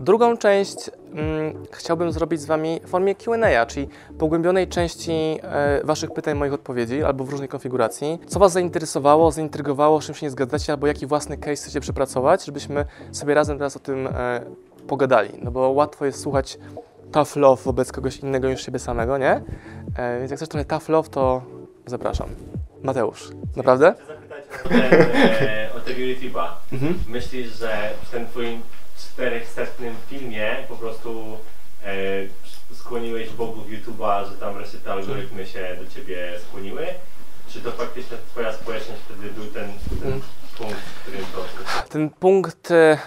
Drugą część mm, chciałbym zrobić z Wami w formie QA, czyli pogłębionej części e, Waszych pytań, moich odpowiedzi albo w różnej konfiguracji. Co Was zainteresowało, zaintrygowało, czym się nie zgadzacie, albo jaki własny case chcecie przepracować, żebyśmy sobie razem teraz o tym e, pogadali. No bo łatwo jest słuchać tough love wobec kogoś innego niż siebie samego, nie? E, więc jak chcesz trochę tough love, to zapraszam. Mateusz, naprawdę? Chcę zapytać o, te, o tego YouTube'a. Mhm. Myślisz, że ten twój 400 filmie po prostu e, skłoniłeś bogów YouTube'a, że tam wreszcie te algorytmy się do ciebie skłoniły? Czy to faktycznie twoja społeczność wtedy był ten, ten punkt, w którym to... Ten punkt e,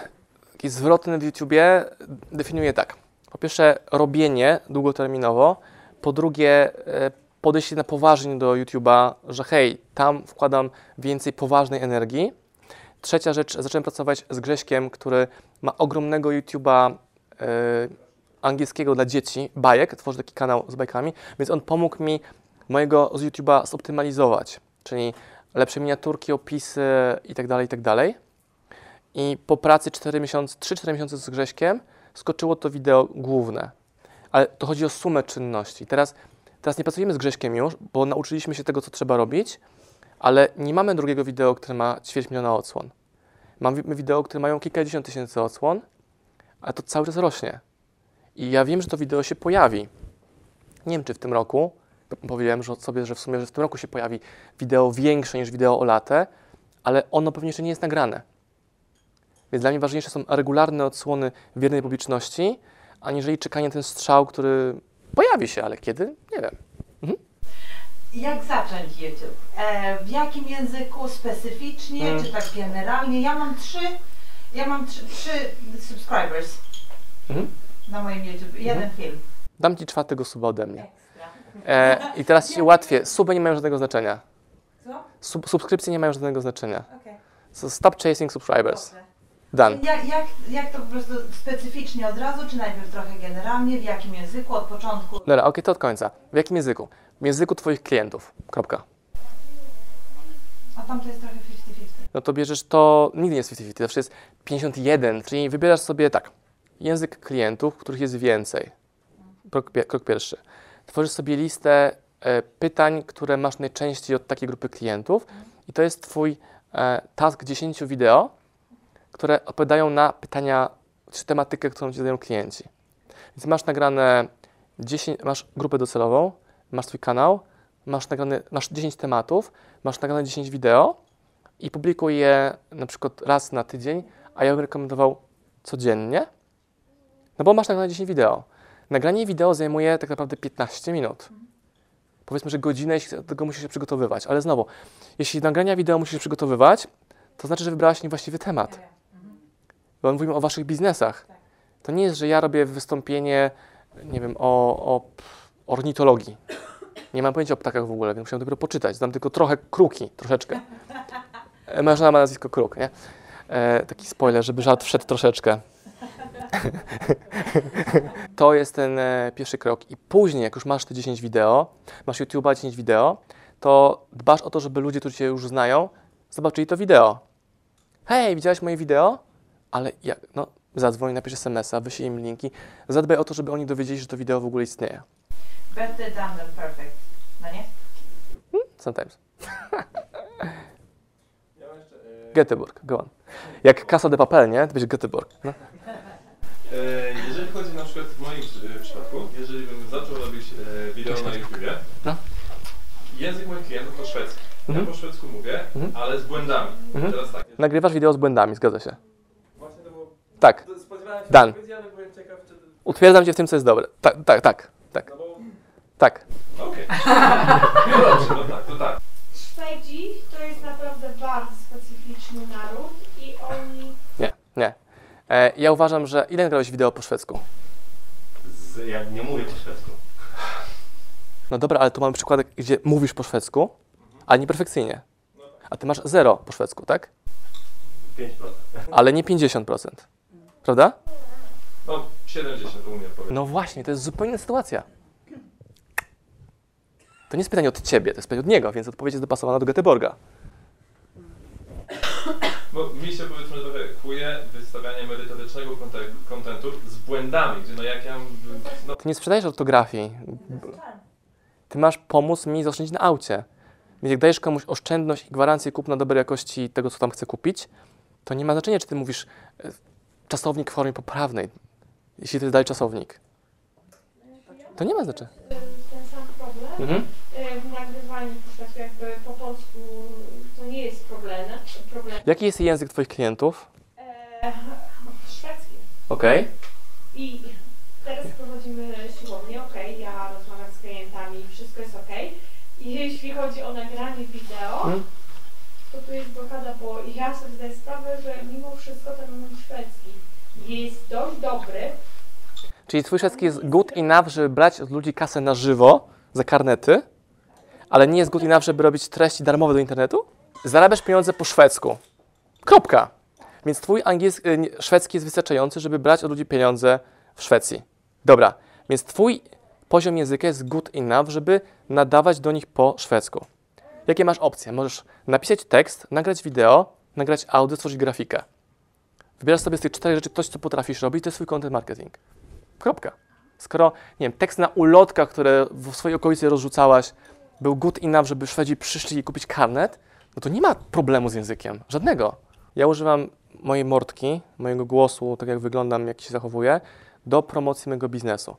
taki zwrotny w YouTubie definiuje tak. Po pierwsze robienie długoterminowo, po drugie e, podejście na poważnie do YouTube'a, że hej, tam wkładam więcej poważnej energii, Trzecia rzecz, zacząłem pracować z Grześkiem, który ma ogromnego YouTube'a e, angielskiego dla dzieci, bajek, tworzy taki kanał z bajkami, więc on pomógł mi mojego z YouTube'a zoptymalizować, czyli lepsze miniaturki, opisy itd., itd. I po pracy 4 miesiące, 3-4 miesiące z Grześkiem skoczyło to wideo główne. Ale to chodzi o sumę czynności. Teraz, teraz nie pracujemy z Grześkiem już, bo nauczyliśmy się tego, co trzeba robić, ale nie mamy drugiego wideo, które ma ćwierć miliona odsłon. Mamy wideo, które mają kilkadziesiąt tysięcy odsłon, a to cały czas rośnie. I ja wiem, że to wideo się pojawi. Nie wiem, czy w tym roku, powiedziałem że sobie, że w sumie że w tym roku się pojawi wideo większe niż wideo o latę, ale ono pewnie jeszcze nie jest nagrane. Więc dla mnie ważniejsze są regularne odsłony wiernej publiczności, aniżeli czekanie na ten strzał, który pojawi się, ale kiedy? Nie wiem. Jak zacząć YouTube? E, w jakim języku specyficznie, Mm. czy tak generalnie? Ja mam trzy, ja mam trzy, trzy subscribers Mhm. na moim YouTube. Jeden film. Dam Ci czwartego suba ode mnie. E, I teraz Ci ułatwię. Suby nie mają żadnego znaczenia. Co? Sub, subskrypcje nie mają żadnego znaczenia. Okej. So stop chasing subscribers. Dobrze. Done. Jak, jak, jak to po prostu specyficznie od razu, czy najpierw trochę generalnie? W jakim języku od początku? Dobra, okej, to od końca. W jakim języku? W języku Twoich klientów. Kropka. A tam to jest trochę 50-50. no to bierzesz to, nigdy nie jest 50-50, zawsze jest 51, czyli wybierasz sobie tak, język klientów, których jest więcej. Krok, krok pierwszy. Tworzysz sobie listę e, pytań, które masz najczęściej od takiej grupy klientów i to jest Twój e, task 10 wideo, które odpowiadają na pytania, czy tematykę, którą Ci zadają klienci. Więc masz nagrane 10, masz grupę docelową, masz Twój kanał, masz, nagrane, masz 10 tematów, masz nagrane 10 wideo, i publikuję je na przykład raz na tydzień, a ja bym rekomendował codziennie, no bo masz nagrane 10 wideo. Nagranie wideo zajmuje tak naprawdę 15 minut. Powiedzmy, że godzinę, jeśli do tego musisz się przygotowywać, ale znowu, jeśli nagrania wideo musisz się przygotowywać, to znaczy, że wybrałaś niewłaściwy temat. Bo mówimy o waszych biznesach. To nie jest, że ja robię wystąpienie, nie wiem, o, o ornitologii. Nie mam pojęcia o ptakach w ogóle, więc musiałem dopiero poczytać. Znam tylko trochę kruki, troszeczkę. E, żona ma nazwisko Kruk, nie? E, taki spoiler, żeby żart wszedł troszeczkę. to jest ten e, pierwszy krok. I później, jak już masz te 10 wideo, masz YouTube'a 10 wideo, to dbasz o to, żeby ludzie, którzy Cię już znają, zobaczyli to wideo. Hej, widziałeś moje wideo? Ale jak, no, zadzwoń, napisz SMS-a, wyślij im linki. Zadbaj o to, żeby oni dowiedzieli, że to wideo w ogóle istnieje. Better done than perfect. No nie? Sometimes. Göteborg, go on. Jak Casa de Papel, nie? To będzie Göteborg. No. E, Jeżeli chodzi na przykład w moim e, przypadku, jeżeli bym zaczął robić e, wideo na YouTubie, No. język moich klientów to szwedzki. Mhm. Ja po szwedzku mówię, Mhm. ale z błędami. Mhm. Teraz tak. Nagrywasz wideo z błędami, zgadza się. Właśnie to było... Tak, Spodziewałem się Dan. odpowiedzi, ale byłem ciekaw, czy... utwierdzam Cię w tym, co jest dobre. Tak, tak, tak, tak, No bo... tak. Okej. No dobrze, no tak, to tak. Szwedzi to jest naprawdę bardzo specyficzny naród i oni Nie, nie. E, ja uważam, że... Ile nagrałeś wideo po szwedzku? Z, ja nie mówię po szwedzku. No dobra, ale tu mamy przykłady, gdzie mówisz po szwedzku, ale nieperfekcyjnie. A Ty masz zero po szwedzku, tak? 5%. Ale nie 50%. Prawda? No, 70 u mnie powiedzmy. No właśnie, to jest zupełnie inna sytuacja. To nie jest pytanie od ciebie, to jest pytanie od niego, więc odpowiedź jest dopasowana do Göteborga. Bo mi się powiedzmy trochę kłuje wystawianie merytorycznego konte- kontentu z błędami, gdzie no jak ja... No, Ty nie sprzedajesz ortografii. Ty masz pomóc mi zaoszczędzić na aucie. Więc jak dajesz komuś oszczędność i gwarancję kupna dobrej jakości tego, co tam chce kupić, to nie ma znaczenia, czy ty mówisz e, czasownik w formie poprawnej, jeśli jest dalej czasownik. To nie ma znaczenia. Mhm. Y, W nagrywaniu po prostu jakby po polsku to nie jest problem. problem. Jaki jest język twoich klientów? E, szwedzki. Okej. I teraz prowadzimy siłownię, okej, ja rozmawiam z klientami, wszystko jest okej. I jeśli chodzi o nagranie wideo, Mhm. to tu jest blokada, bo ja sobie zdaję sprawę, że mimo wszystko ten mój szwedzki jest dość dobry, Czyli twój szwedzki jest good enough, żeby brać od ludzi kasę na żywo za karnety, ale nie jest good enough, żeby robić treści darmowe do internetu? Zarabiasz pieniądze po szwedzku. Kropka. Więc twój angielski, nie, szwedzki jest wystarczający, żeby brać od ludzi pieniądze w Szwecji. Dobra. Więc twój poziom języka jest good enough, żeby nadawać do nich po szwedzku. Jakie masz opcje? Możesz napisać tekst, nagrać wideo, nagrać audio, stworzyć grafikę. Wybierasz sobie z tych czterech rzeczy coś, co potrafisz robić, to jest twój content marketing. Kropka. Skoro, nie wiem, tekst na ulotkach, które w swojej okolicy rozrzucałaś, był good enough, żeby Szwedzi przyszli i kupić karnet, no to nie ma problemu z językiem. Żadnego. Ja używam mojej mordki, mojego głosu, tak jak wyglądam, jak się zachowuję, do promocji mojego biznesu.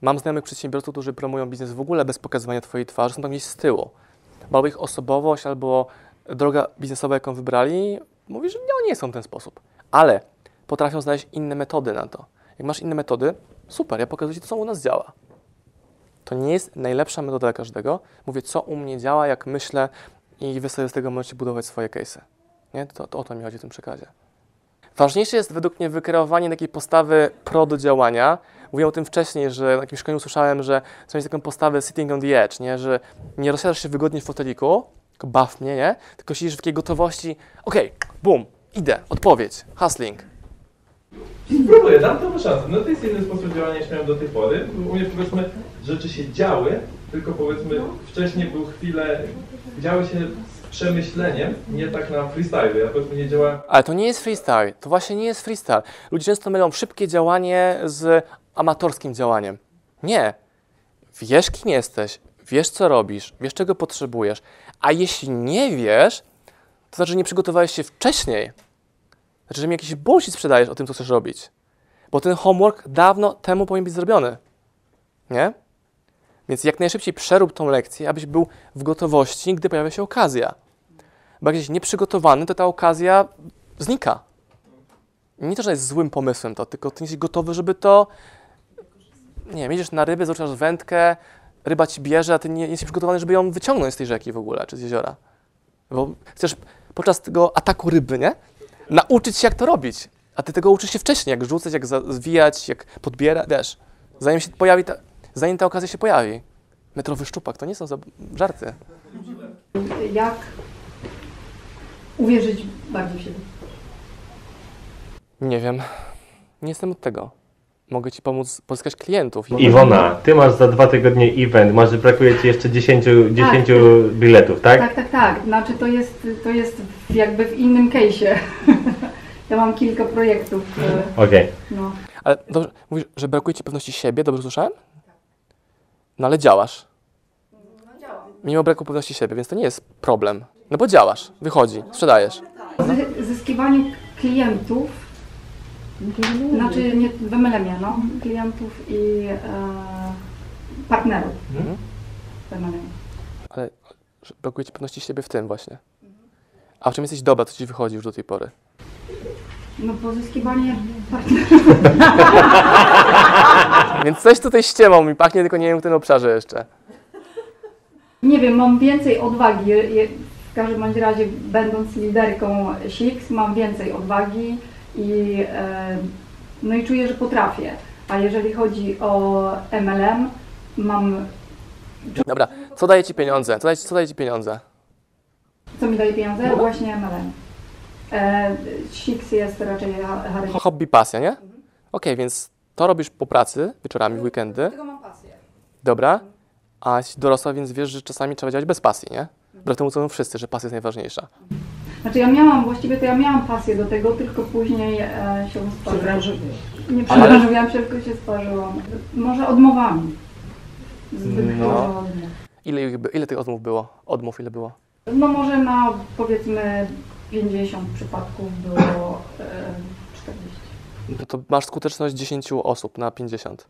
Mam znajomych przedsiębiorców, którzy promują biznes w ogóle bez pokazywania Twojej twarzy, są tam gdzieś z tyłu. Bo ich osobowość, albo droga biznesowa, jaką wybrali, mówi, że nie, nie są w ten sposób. Ale potrafią znaleźć inne metody na to. Jak masz inne metody, super, ja pokazuję Ci to, co u nas działa. To nie jest najlepsza metoda dla każdego. Mówię, co u mnie działa, jak myślę i Wy sobie z tego możecie budować swoje case'y. Nie? To, to o to mi chodzi w tym przekazie. Ważniejsze jest według mnie wykreowanie takiej postawy pro do działania. Mówiłem o tym wcześniej, że na jakimś szkoleniu słyszałem, że chcą mieć taką postawę sitting on the edge, nie? że nie rozsiadasz się wygodnie w foteliku, tylko baw mnie, nie? tylko siedzisz w takiej gotowości, okej, boom, idę, odpowiedź, hustling. Spróbuję, dam temu szansę. No to jest inny sposób działania niż miałem do tej pory. U mnie powiedzmy rzeczy się działy, tylko powiedzmy wcześniej był chwilę, działy się z przemyśleniem, nie tak na freestyle. Ja powiedzmy nie działałem Ale to nie jest freestyle, to właśnie nie jest freestyle. Ludzie często mylą szybkie działanie z amatorskim działaniem. Nie. Wiesz, kim jesteś, wiesz, co robisz, wiesz, czego potrzebujesz. A jeśli nie wiesz, to znaczy, nie przygotowałeś się wcześniej. Znaczy, że mi jakiś bullshit sprzedajesz o tym, co chcesz robić. Bo ten homework dawno temu powinien być zrobiony. Nie? Więc jak najszybciej przerób tą lekcję, abyś był w gotowości, gdy pojawia się okazja. Bo jak jesteś nieprzygotowany, to ta okazja znika. Nie to, że jest złym pomysłem to, tylko ty jesteś gotowy, żeby to... Nie wiem, na ryby, zaczynasz wędkę, ryba ci bierze, a ty nie jesteś przygotowany, żeby ją wyciągnąć z tej rzeki w ogóle, czy z jeziora. Bo chcesz podczas tego ataku ryby, nie? Nauczyć się, jak to robić. A ty tego uczysz się wcześniej, jak rzucać, jak zwijać, jak podbierać, wiesz. Zanim się pojawi ta, zanim ta okazja się pojawi. Metrowy szczupak, to nie są za żarty. jak uwierzyć bardziej w siebie. Nie wiem. Nie jestem od tego. Mogę ci pomóc pozyskać klientów. Iwona, ty masz za dwa tygodnie event, może brakuje ci jeszcze 10, 10 biletów, tak? Tak, tak, tak. Znaczy to jest, to jest w- jakby w innym case'ie. ja mam kilka projektów. Okej. No. Ale dobrze, mówisz, że brakuje ci pewności siebie, dobrze słyszałem? No ale działasz. Mimo braku pewności siebie, więc to nie jest problem. No bo działasz, wychodzi, sprzedajesz. Zy- Zyskiwanie klientów, znaczy nie wymylę mnie, no, klientów i e, partnerów. Mhm. Wymylę. Ale brakuje ci pewności siebie w tym właśnie. A w czym jesteś dobra, co ci wychodzi już do tej pory? No pozyskiwanie partnerów. Więc coś tutaj ściemą mi pachnie, tylko nie wiem w tym obszarze jeszcze. Nie wiem, mam więcej odwagi. W każdym bądź razie, będąc liderką SIX, mam więcej odwagi i, e, no i czuję, że potrafię. A jeżeli chodzi o MLM, mam. Dobra, co daje ci pieniądze? Co daje, co daje ci pieniądze? Co mi daje pieniądze? Właśnie MLM. E, Siks jest raczej ha- charytatywny. Hobby, pasja, nie? Okej, więc to robisz po pracy, wieczorami, w weekendy, Tego mam pasję. dobra, a jesteś dorosła, więc wiesz, że czasami trzeba działać bez pasji, nie? Wbrew temu, co mówią wszyscy, że pasja jest najważniejsza. Znaczy ja miałam, właściwie to ja miałam pasję do tego, tylko później e, się sparzyłam. Nie Ale- przebranżowiłam się, tylko się sparzyłam. Może odmowami. Zbyt No. dużo odmów. Ile, ich by- ile tych odmów było? Odmów ile było? No może na powiedzmy 50 przypadków było e, 40. No to masz skuteczność 10 osób na 50.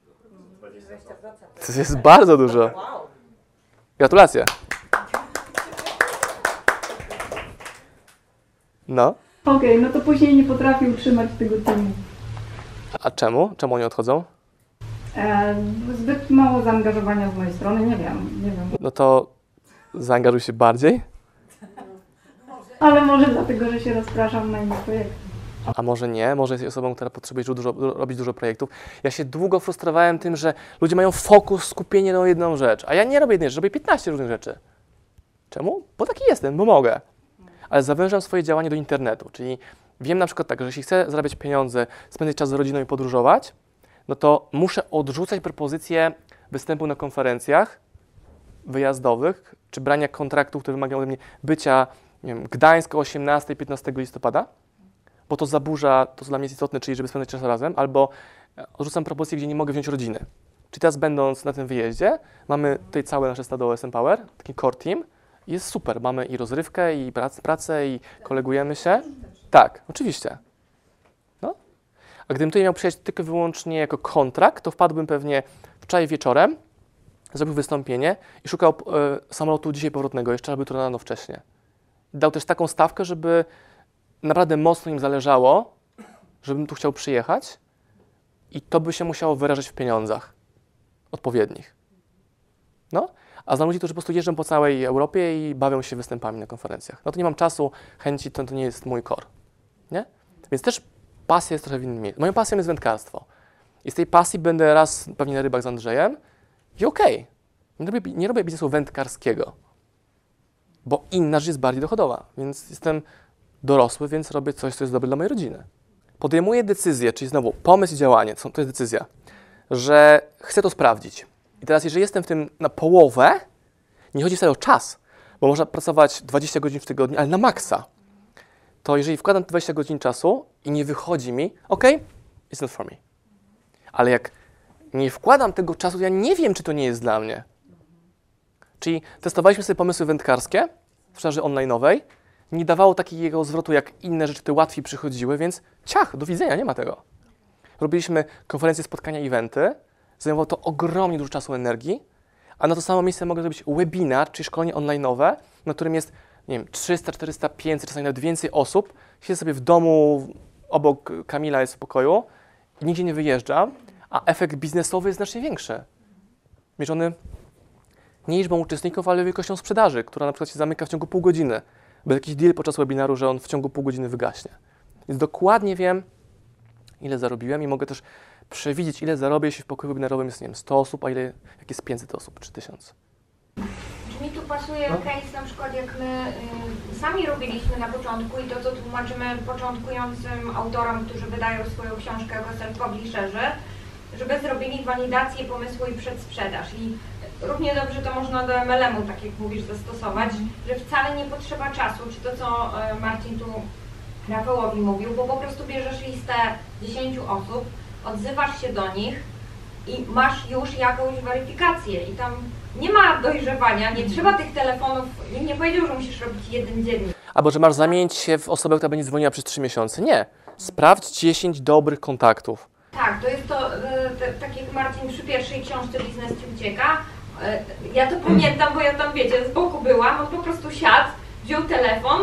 To jest bardzo dużo. Gratulacje. No, Okej, no to później nie potrafię utrzymać tego teamu. a czemu? Czemu oni odchodzą? E, zbyt mało zaangażowania z mojej strony, nie wiem, nie wiem. No to zaangażuj się bardziej. Ale może dlatego, że się rozpraszam na inne projekty. A może nie, może jesteś osobą, która potrzebuje dużo, du- robić dużo projektów. Ja się długo frustrowałem tym, że ludzie mają fokus, skupienie na jedną rzecz, a ja nie robię jednej rzeczy, robię 15 różnych rzeczy. Czemu? Bo taki jestem, bo mogę. Ale zawężam swoje działanie do internetu, czyli wiem na przykład tak, że jeśli chcę zarabiać pieniądze, spędzać czas z rodziną i podróżować, no to muszę odrzucać propozycje występu na konferencjach wyjazdowych, czy brania kontraktów, które wymagają ode mnie bycia, nie wiem, Gdańsk o 18-15 listopada, bo to zaburza to, co dla mnie jest istotne, czyli żeby spędzać czas razem, albo e, odrzucam propozycje, gdzie nie mogę wziąć rodziny. Czyli teraz będąc na tym wyjeździe, mamy tutaj całe nasze stado OSM Power, taki core team, jest super. Mamy i rozrywkę, i prac, pracę, i kolegujemy się. Tak, oczywiście. No. A gdybym tutaj miał przyjechać tylko i wyłącznie jako kontrakt, to wpadłbym pewnie wczoraj wieczorem, zrobił wystąpienie i szukał e, samolotu dzisiaj powrotnego, jeszcze albo jutro rano wcześniej. Dał też taką stawkę, żeby naprawdę mocno im zależało, żebym tu chciał przyjechać i to by się musiało wyrażać w pieniądzach odpowiednich. No, a znam ludzi, którzy po prostu jeżdżą po całej Europie i bawią się występami na konferencjach. No to nie mam czasu, chęci, to, to nie jest mój core, nie? Więc też pasja jest trochę w innym miejscu. Moją pasją jest wędkarstwo. I z tej pasji będę raz pewnie na rybach z Andrzejem i okej, nie, robię, nie robię biznesu wędkarskiego, bo inna rzecz jest bardziej dochodowa, więc jestem dorosły, więc robię coś, co jest dobre dla mojej rodziny. Podejmuję decyzję, czyli znowu pomysł i działanie, to jest decyzja, że chcę to sprawdzić. I teraz, jeżeli jestem w tym na połowę, nie chodzi wcale o czas, bo można pracować 20 godzin w tygodniu, ale na maksa. To jeżeli wkładam 20 godzin czasu i nie wychodzi mi, ok, it's not for me. Ale jak nie wkładam tego czasu, ja nie wiem, czy to nie jest dla mnie. Czyli testowaliśmy sobie pomysły wędkarskie w sprzedaży online'owej, nie dawało takiego zwrotu jak inne rzeczy, które łatwiej przychodziły, więc ciach, do widzenia, nie ma tego. Robiliśmy konferencje, spotkania, eventy, zajmowało to ogromnie dużo czasu, energii, a na to samo miejsce mogę zrobić webinar, czyli szkolenie online'owe, na którym jest, nie wiem, 300, 400, 500, czasami nawet więcej osób. Siedzę sobie w domu, obok Kamila jest w pokoju i nigdzie nie wyjeżdżam, a efekt biznesowy jest znacznie większy. Mierzony nie liczbą uczestników, ale wielkością sprzedaży, która na przykład się zamyka w ciągu pół godziny. Był jakiś deal podczas webinaru, że on w ciągu pół godziny wygaśnie. Więc dokładnie wiem, ile zarobiłem i mogę też przewidzieć, ile zarobię, jeśli w pokoju webinarowym jest, nie wiem, 100 osób, a ile, jak jest 500 osób, czy 1000. Czy mi tu pasuje case na przykład jak my y, sami robiliśmy na początku i to co tłumaczymy początkującym autorom, którzy wydają swoją książkę jako self-publisherzy, żeby zrobili walidację pomysłu i przedsprzedaż. I równie dobrze to można do MLM-u, tak jak mówisz, zastosować, że wcale nie potrzeba czasu, czy to co y, Marcin tu Rafałowi mówił, bo po prostu bierzesz listę 10 osób, odzywasz się do nich i masz już jakąś weryfikację i tam nie ma dojrzewania, nie trzeba tych telefonów, nikt nie powiedział, że musisz robić jeden dziennik. Albo, że masz zamienić się w osobę, która będzie dzwoniła przez 3 miesiące. Nie. Sprawdź 10 dobrych kontaktów. Tak, to jest to, e, tak jak Marcin przy pierwszej książce Biznes Ci ucieka, e, ja to pamiętam, bo ja tam wiecie, z boku byłam, on po prostu siadł, wziął telefon,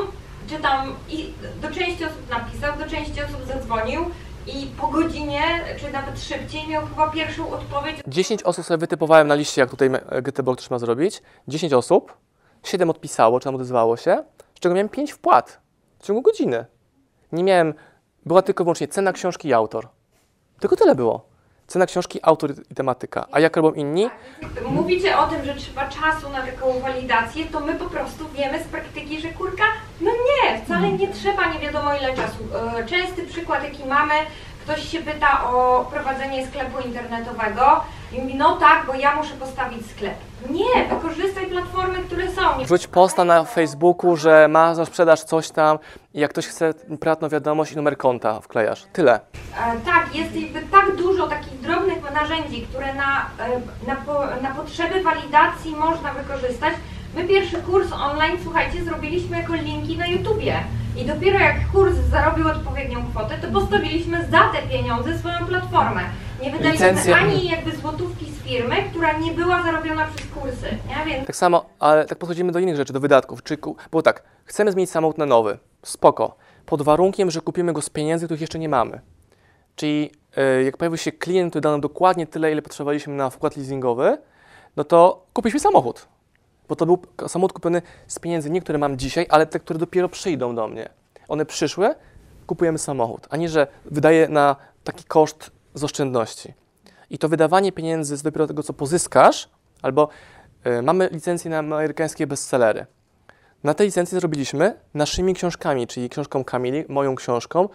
czy tam i do części osób napisał, do części osób zadzwonił i po godzinie, czy nawet szybciej miał chyba pierwszą odpowiedź 10 osób sobie wytypowałem na liście, jak tutaj e, Göteborg też ma zrobić. 10 osób, 7 odpisało, czy tam odezwało się, z czego miałem 5 wpłat w ciągu godziny. Nie miałem, była tylko wyłącznie cena książki i autor. Tylko tyle było. Cena książki, autor i tematyka. A jak robią inni? Mówicie o tym, że trzeba czasu na taką walidację, to my po prostu wiemy z praktyki, że kurka, no nie, wcale nie trzeba nie wiadomo ile czasu. E, Częsty przykład jaki mamy, ktoś się pyta o prowadzenie sklepu internetowego i mówi, no tak, bo ja muszę postawić sklep. Nie, wykorzystaj platformy, które są. Wrzuć posta na Facebooku, że ma za sprzedaż coś tam i jak ktoś chce prywatną wiadomość i numer konta wklejasz. Tyle. E, Tak, jest jakby tak dużo takich drobnych narzędzi, które na, e, na, na potrzeby walidacji można wykorzystać. My pierwszy kurs online, słuchajcie, zrobiliśmy jako linki na YouTubie. I dopiero jak kurs zarobił odpowiednią kwotę, to postawiliśmy za te pieniądze swoją platformę. Nie wydaliśmy Licencje. ani jakby złotówki z firmy, która nie była zarobiona przez kursy. Nie? Więc Tak samo, ale tak podchodzimy do innych rzeczy, do wydatków. Czy, ku- bo tak, chcemy zmienić samochód na nowy. Spoko. Pod warunkiem, że kupimy go z pieniędzy, których jeszcze nie mamy. Czyli y, jak pojawił się klient, który dał nam dokładnie tyle, ile potrzebowaliśmy na wkład leasingowy, no to kupiliśmy samochód. Bo to był samochód kupiony z pieniędzy, nie które mam dzisiaj, ale te, które dopiero przyjdą do mnie. One przyszły, kupujemy samochód, a nie, że wydaję na taki koszt z oszczędności. I to wydawanie pieniędzy z dopiero tego, co pozyskasz, albo y, mamy licencję na amerykańskie bestsellery. Na tej licencji zrobiliśmy naszymi książkami, czyli książką Kamili, moją książką,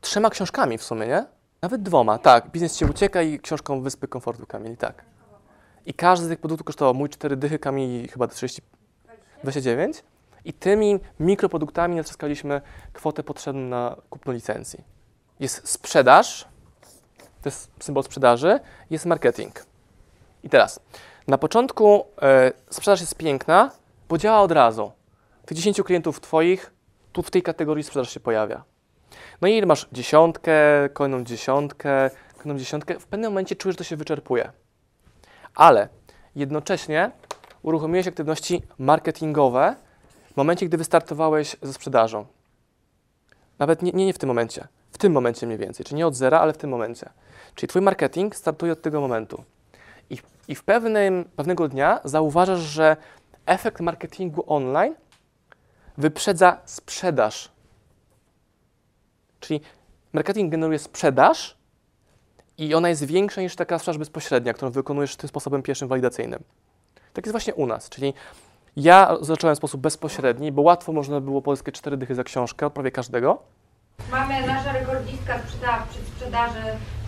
trzema książkami w sumie, nie? Nawet dwoma, tak. Biznes Cię ucieka i książką Wyspy Komfortu Kamili, tak. I każdy z tych produktów kosztował mój cztery dychy, Kamili chyba 30, 29. I tymi mikroproduktami naciskaliśmy kwotę potrzebną na kupno licencji. Jest sprzedaż, to jest symbol sprzedaży, jest marketing. I teraz, na początku e, sprzedaż jest piękna, bo działa od razu. Tych 10 klientów Twoich, tu w tej kategorii sprzedaż się pojawia. No i masz dziesiątkę, kolejną dziesiątkę, kolejną dziesiątkę. W pewnym momencie czujesz, że to się wyczerpuje. Ale jednocześnie uruchomiłeś aktywności marketingowe w momencie, gdy wystartowałeś ze sprzedażą. Nawet nie, nie, nie w tym momencie. W tym momencie mniej więcej. Czyli nie od zera, ale w tym momencie. Czyli Twój marketing startuje od tego momentu. I, i w pewnym, pewnego dnia zauważasz, że efekt marketingu online wyprzedza sprzedaż. Czyli marketing generuje sprzedaż i ona jest większa niż taka sprzedaż bezpośrednia, którą wykonujesz tym sposobem pierwszym walidacyjnym. Tak jest właśnie u nas, czyli ja zacząłem w sposób bezpośredni, bo łatwo można było pozyskać cztery dychy za książkę od prawie każdego. mamy nasza rekordzistka sprzeda przy sprzedaży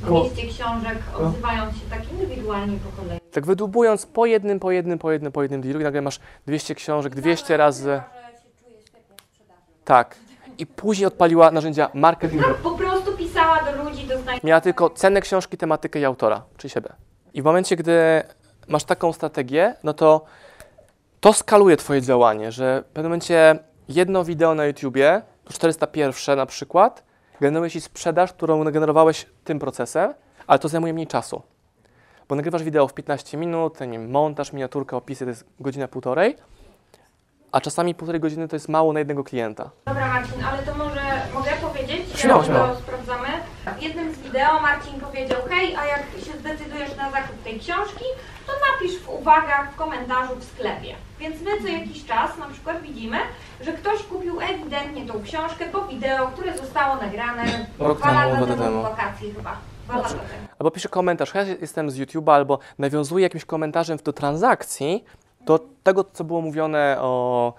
Koło- 200 książek, odzywając się tak indywidualnie po kolei. Tak wydłubując po jednym, po jednym, po jednym, po jednym dealu i nagle masz 200 książek, 200 razy. Tak. I później odpaliła narzędzia marketingowe. Tak, po prostu pisała do ludzi, do znajomych. Miała tylko cenę książki, tematykę i autora, czyli siebie. I w momencie, gdy masz taką strategię, no to to skaluje Twoje działanie, że w pewnym momencie jedno wideo na YouTubie, to 401 na przykład, generuje Ci sprzedaż, którą generowałeś tym procesem, ale to zajmuje mniej czasu. Bo nagrywasz wideo w 15 minut, nie wiem, montaż, miniaturka, opisy to jest godzina, półtorej, a czasami półtorej godziny to jest mało na jednego klienta. Dobra Marcin, ale to może mogę powiedzieć, Śmiało, śmiało. W jednym z wideo Marcin powiedział, hej, a jak się zdecydujesz na zakup tej książki, to napisz w uwagach, w komentarzu w sklepie. Więc my co jakiś czas na przykład widzimy, że ktoś kupił ewidentnie tą książkę po wideo, które zostało nagrane Rok dwa temu, lata temu, chyba. Albo pisze komentarz, ja jestem z YouTube'a, albo nawiązuje jakimś komentarzem do transakcji do tego, co było mówione o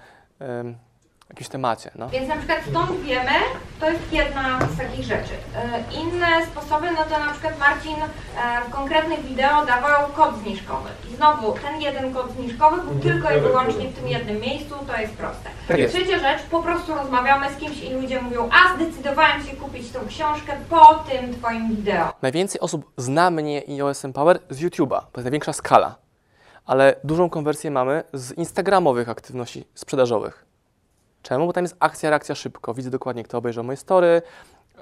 jakimś temacie. No. Więc na przykład stąd wiemy, to jest jedna z takich rzeczy. E, Inne sposoby, no to na przykład Marcin e, w konkretnych wideo dawał kod zniżkowy. I znowu, ten jeden kod zniżkowy był tylko i wyłącznie w tym jednym miejscu, to jest proste. Tak jest. Trzecia rzecz, po prostu rozmawiamy z kimś i ludzie mówią, a zdecydowałem się kupić tą książkę po tym Twoim wideo. Najwięcej osób zna mnie i OSM Power z YouTube'a, to jest największa skala, ale dużą konwersję mamy z Instagramowych aktywności sprzedażowych. Czemu? Bo tam jest akcja, reakcja szybko. Widzę dokładnie, kto obejrzał moje story,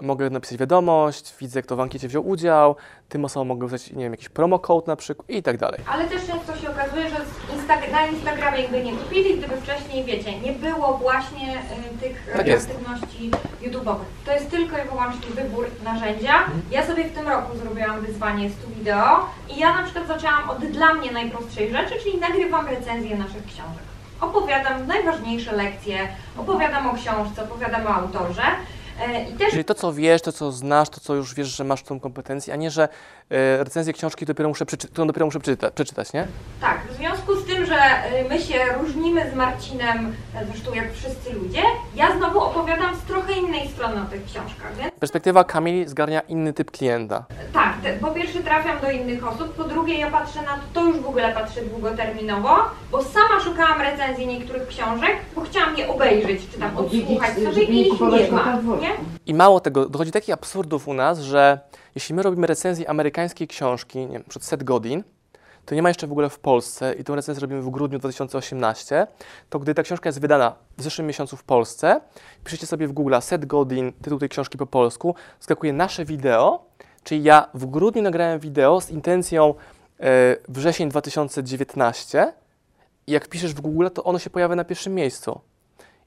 mogę napisać wiadomość, widzę, kto w ankiecie wziął udział, tym osobom mogę wysłać, nie wiem, jakiś promo code na przykład i tak dalej. Ale też często się okazuje, że Insta- na Instagramie jakby nie kupili, gdyby wcześniej, wiecie, nie było właśnie y, tych Tak y, jest. aktywności YouTube'owych. To jest tylko i wyłącznie wybór narzędzia. Mhm. Ja sobie w tym roku zrobiłam wyzwanie 100 wideo i ja na przykład zaczęłam od dla mnie najprostszej rzeczy, czyli nagrywam recenzję naszych książek. Opowiadam najważniejsze lekcje, opowiadam o książce, opowiadam o autorze. E, I też Czyli to, co wiesz, to, co znasz, to, co już wiesz, że masz tą kompetencję, a nie, że e, recenzję książki dopiero muszę przeczy- którą dopiero muszę przeczyta- przeczytać, nie? Tak, w związku z tym, że y, my się różnimy z Marcinem, zresztą jak wszyscy ludzie, ja znowu opowiadam z trochę innej strony o tych książkach, więc Perspektywa Kamili zgarnia inny typ klienta. tak, te, po pierwsze trafiam do innych osób, po drugie ja patrzę na to, to już w ogóle patrzę długoterminowo, bo sama szukałam recenzji niektórych książek, bo chciałam je obejrzeć, czy tam odsłuchać sobie i ich nie ma, nie? I mało tego, dochodzi do takich absurdów u nas, że jeśli my robimy recenzję amerykańskiej książki, nie wiem, przed Seth Godin, to nie ma jeszcze w ogóle w Polsce i tę recenzję robimy w grudniu 2018, to gdy ta książka jest wydana w zeszłym miesiącu w Polsce, piszecie sobie w Google Seth Godin, tytuł tej książki po polsku, skakuje nasze wideo, czyli ja w grudniu nagrałem wideo z intencją e, wrzesień 2019 i jak piszesz w Google, to ono się pojawia na pierwszym miejscu.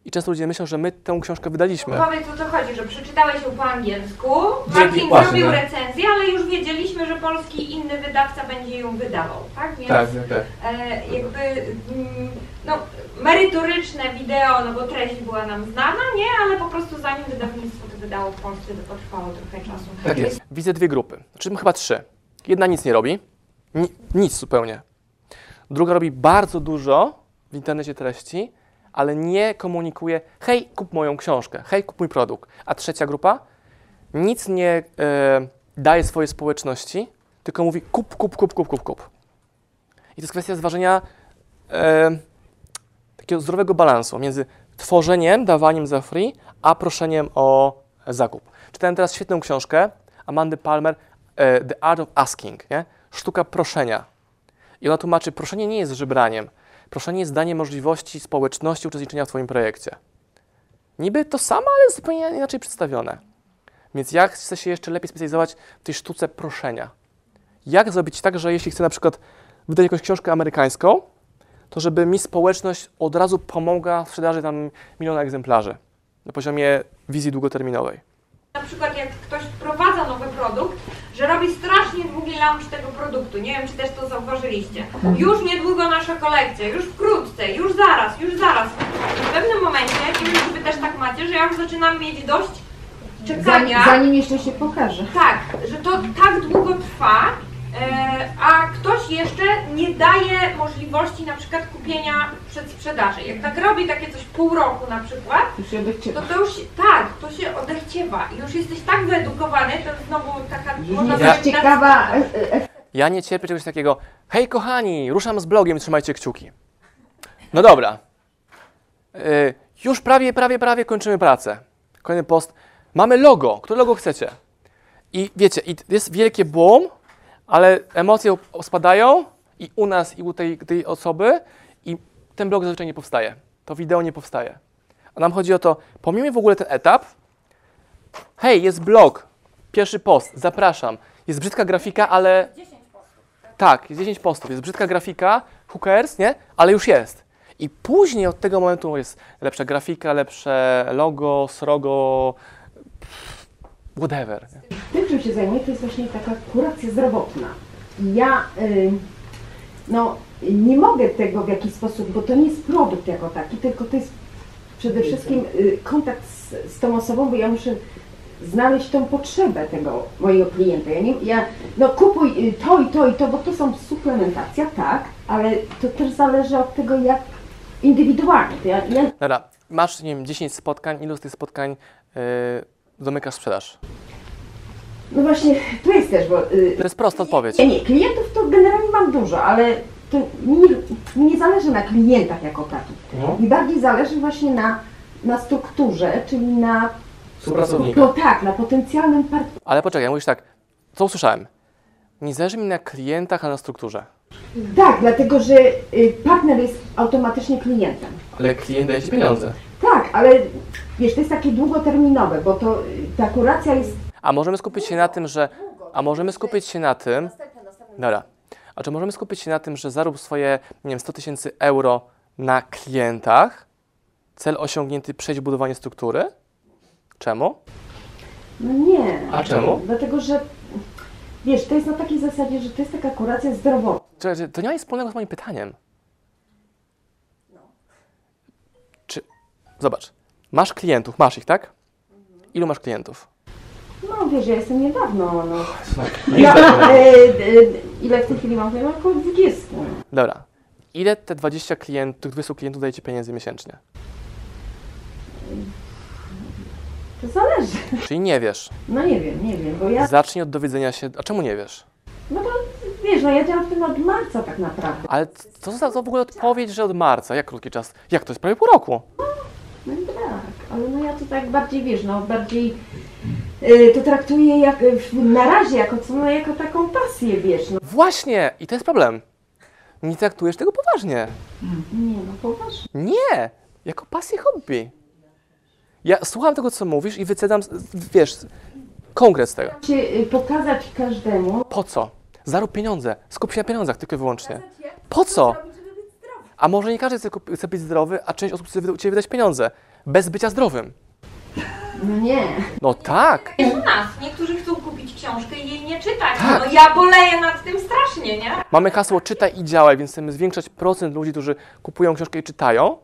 I często ludzie myślą, że my tę książkę wydaliśmy. Powiedz o co chodzi, że przeczytałeś ją po angielsku, Dzięki, Marcin właśnie. zrobił recenzję, ale już wiedzieliśmy, że polski inny wydawca będzie ją wydawał, tak? Więc tak. e, jakby mm, no, merytoryczne wideo, no bo treść była nam znana, nie? Ale po prostu zanim wydawnictwo to wydało w Polsce, to potrwało trochę czasu. Tak jest. Widzę dwie grupy, znaczy chyba trzy. Jedna nic nie robi, Ni nic zupełnie. Druga robi bardzo dużo w internecie treści, ale nie komunikuje, hej, kup moją książkę, hej, kup mój produkt. A trzecia grupa nic nie e, daje swojej społeczności, tylko mówi kup, kup, kup, kup, kup, kup. I to jest kwestia zważenia e, takiego zdrowego balansu między tworzeniem, dawaniem za free, a proszeniem o zakup. Czytałem teraz świetną książkę Amandy Palmer, e, The Art of Asking, nie? sztuka proszenia. I ona tłumaczy, proszenie nie jest żebraniem. Proszenie jest danie możliwości społeczności uczestniczenia w Twoim projekcie. Niby to samo, ale zupełnie inaczej przedstawione. Więc jak chcę się jeszcze lepiej specjalizować w tej sztuce proszenia? Jak zrobić tak, że jeśli chcę na przykład wydać jakąś książkę amerykańską, to żeby mi społeczność od razu pomogła w sprzedaży tam miliona egzemplarzy na poziomie wizji długoterminowej. Na przykład jak ktoś wprowadza nowy produkt, że robi strasznie długi launch tego produktu. Nie wiem, czy też to zauważyliście. Już niedługo nasza kolekcja, już wkrótce, już zaraz, już zaraz. I w pewnym momencie, nie wiem, czy wy też tak macie, że ja już zaczynam mieć dość Zanim, czekania. zanim jeszcze się pokaże. Tak, że to tak długo trwa, a ktoś jeszcze nie daje możliwości na przykład kupienia przed sprzedaży. Jak tak robi takie coś pół roku na przykład, Już się odechciewa. to to już, tak, to się odechciewa i już jesteś tak wyedukowany, to znowu taka, można Ja- ciekawa e, e, Ja nie cierpię czegoś takiego, hej kochani, ruszam z blogiem, trzymajcie kciuki. No dobra. Już prawie, prawie, prawie kończymy pracę. Kolejny post. Mamy logo. Które logo chcecie? I wiecie, i jest wielkie boom, ale emocje spadają i u nas, i u tej, tej osoby i ten blog zazwyczaj nie powstaje. To wideo nie powstaje. A nam chodzi o to, pomijmy w ogóle ten etap. Hej, jest blog. Pierwszy post, zapraszam. Jest brzydka grafika, ale tak, jest 10 postów, jest brzydka grafika, cares, nie? Ale już jest. I później od tego momentu jest lepsza grafika, lepsze logo, srogo, whatever. Tym, czym się zajmuję, to jest właśnie taka kuracja zdrowotna. I ja y, no, nie mogę tego w jakiś sposób, bo to nie jest produkt jako taki, tylko to jest przede wszystkim y, kontakt z, z tą osobą, bo ja muszę znaleźć tą potrzebę tego mojego klienta. Ja, nie, ja no kupuj y, to i to i to, bo to są suplementacja, tak, ale to też zależy od tego, jak indywidualnie. To ja, ja Dobra, masz, nie wiem, 10 spotkań, ilu z tych spotkań yy, zamykasz sprzedaż? No właśnie, tu jest też, bo... y, To jest prosta odpowiedź. Nie, nie, klientów to generalnie mam dużo, ale to mi, mi nie zależy na klientach jako takich. No. Mi bardziej zależy właśnie na, na strukturze, czyli na... Współpracownika. No tak, na potencjalnym partnerze. Ale poczekaj, mówisz tak, co usłyszałem? Nie zależy mi na klientach, a na strukturze. Tak, dlatego że y, partner jest automatycznie klientem. Ale klient daje ci pieniądze. Ale wiesz, to jest takie długoterminowe, bo to ta kuracja jest... A możemy skupić się na tym, że. A możemy skupić się na tym. Dobra. A czy możemy skupić się na tym, że zarób swoje, nie wiem, 100 tysięcy euro na klientach? Cel osiągnięty, przejść budowanie struktury? Czemu? No nie. A czemu? Dlatego, że wiesz, to jest na takiej zasadzie, że to jest taka kuracja zdrowotna. To nie ma nic wspólnego z moim pytaniem. Czy. Zobacz, masz klientów, masz ich, tak? ilu masz klientów? No wiesz, ja jestem niedawno, no. Liczę. Ja, e, e, ile w tej chwili mam? Mam około 20. Dobra. Ile te 20 klientów, tych 20 klientów daje Ci pieniędzy miesięcznie? To zależy. Czyli nie wiesz. No nie wiem, nie wiem, bo ja, Zacznij od dowiedzenia się, a czemu nie wiesz? no bo wiesz, no ja działam w tym od marca tak naprawdę. Ale co za to w ogóle odpowiedź, że od marca? Jak krótki czas? Jak to jest prawie pół roku? No i tak, ale no ja to tak bardziej, wiesz, no bardziej y, to traktuję jak, y, na razie jako co, no jako taką pasję, wiesz, no. Właśnie! I to jest problem. Nie traktujesz tego poważnie. Nie no, poważnie. Nie! Jako pasję hobby. Ja słucham tego, co mówisz i wycedam, wiesz, konkret z tego. Cię y, pokazać każdemu, Po co? Zarób pieniądze. Skup się na pieniądzach tylko i wyłącznie. Po co? A może nie każdy chce, być zdrowy, a część osób chce u Ciebie wydać pieniądze. Bez bycia zdrowym. no nie. No tak! Jest u nas. Niektórzy chcą kupić książkę i jej nie czytać. Tak. No ja boleję nad tym strasznie, nie? Mamy hasło czytaj i działaj, więc chcemy zwiększać procent ludzi, którzy kupują książkę i czytają,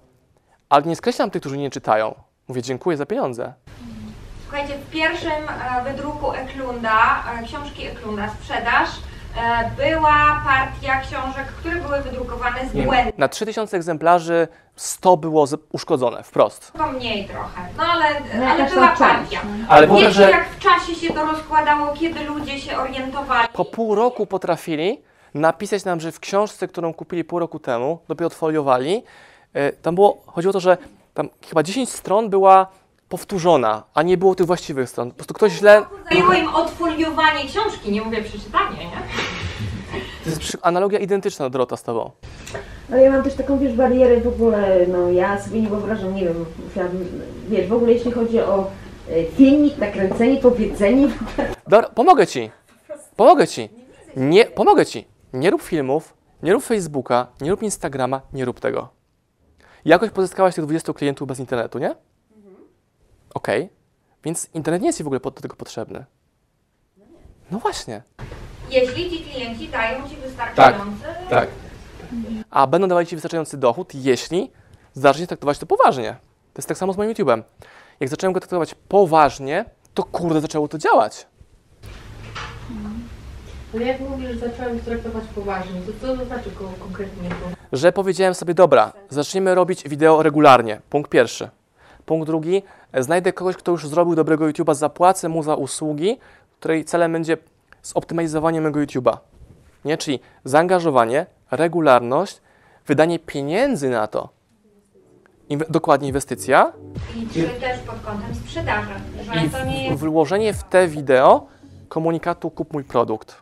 ale nie skreślam tych, którzy nie czytają. Mówię dziękuję za pieniądze. Słuchajcie, w pierwszym e, wydruku Eklunda, e, książki Eklunda, sprzedaż, była partia książek, które były wydrukowane z błędem. Na 3000 egzemplarzy 100 było uszkodzone wprost. Chyba mniej trochę, no ale, No ale była partia. Ale powiem, Wiecie, że jak w czasie się to rozkładało, kiedy ludzie się orientowali? po pół roku potrafili napisać nam, że w książce, którą kupili pół roku temu, dopiero odfoliowali, e, tam było, chodziło o to, że tam chyba 10 stron była powtórzona, a nie było tych właściwych stron. Po prostu ktoś źle... Zajęło im odfoliowanie książki, nie mówię przeczytanie, nie? To jest przy- analogia identyczna, Dorota, z tobą. Ale ja mam też taką, wiesz, barierę w ogóle, no ja sobie nie wyobrażam, nie wiem, musiałabym, wiesz, w ogóle jeśli chodzi o e, filmik, nakręcenie, powiedzenie, Dobra, pomogę ci. Pomogę ci. Nie, pomogę ci. Nie rób filmów, nie rób Facebooka, nie rób Instagrama, nie rób tego. Jakoś pozyskałaś tych 20 klientów bez internetu, nie? Okej. Więc internet nie jest ci w ogóle pod- do tego potrzebny. No właśnie. Jeśli ci klienci dają ci wystarczający... Tak. A będą dawali ci wystarczający dochód, jeśli zaczniesz traktować to poważnie. To jest tak samo z moim YouTube'em. Jak zacząłem go traktować poważnie, to kurde zaczęło to działać. Ale jak mówisz, że zacząłem traktować poważnie, to co to znaczy ko- konkretnie? Że powiedziałem sobie, dobra, zaczniemy robić wideo regularnie. Punkt pierwszy. Punkt drugi, znajdę kogoś, kto już zrobił dobrego YouTube'a, zapłacę mu za usługi, której celem będzie zoptymalizowanie mojego YouTube'a. Nie? Czyli zaangażowanie, regularność, wydanie pieniędzy na to. Inwe- dokładnie inwestycja I też pod kątem sprzedaży, i w- jest włożenie w te wideo komunikatu kup mój produkt.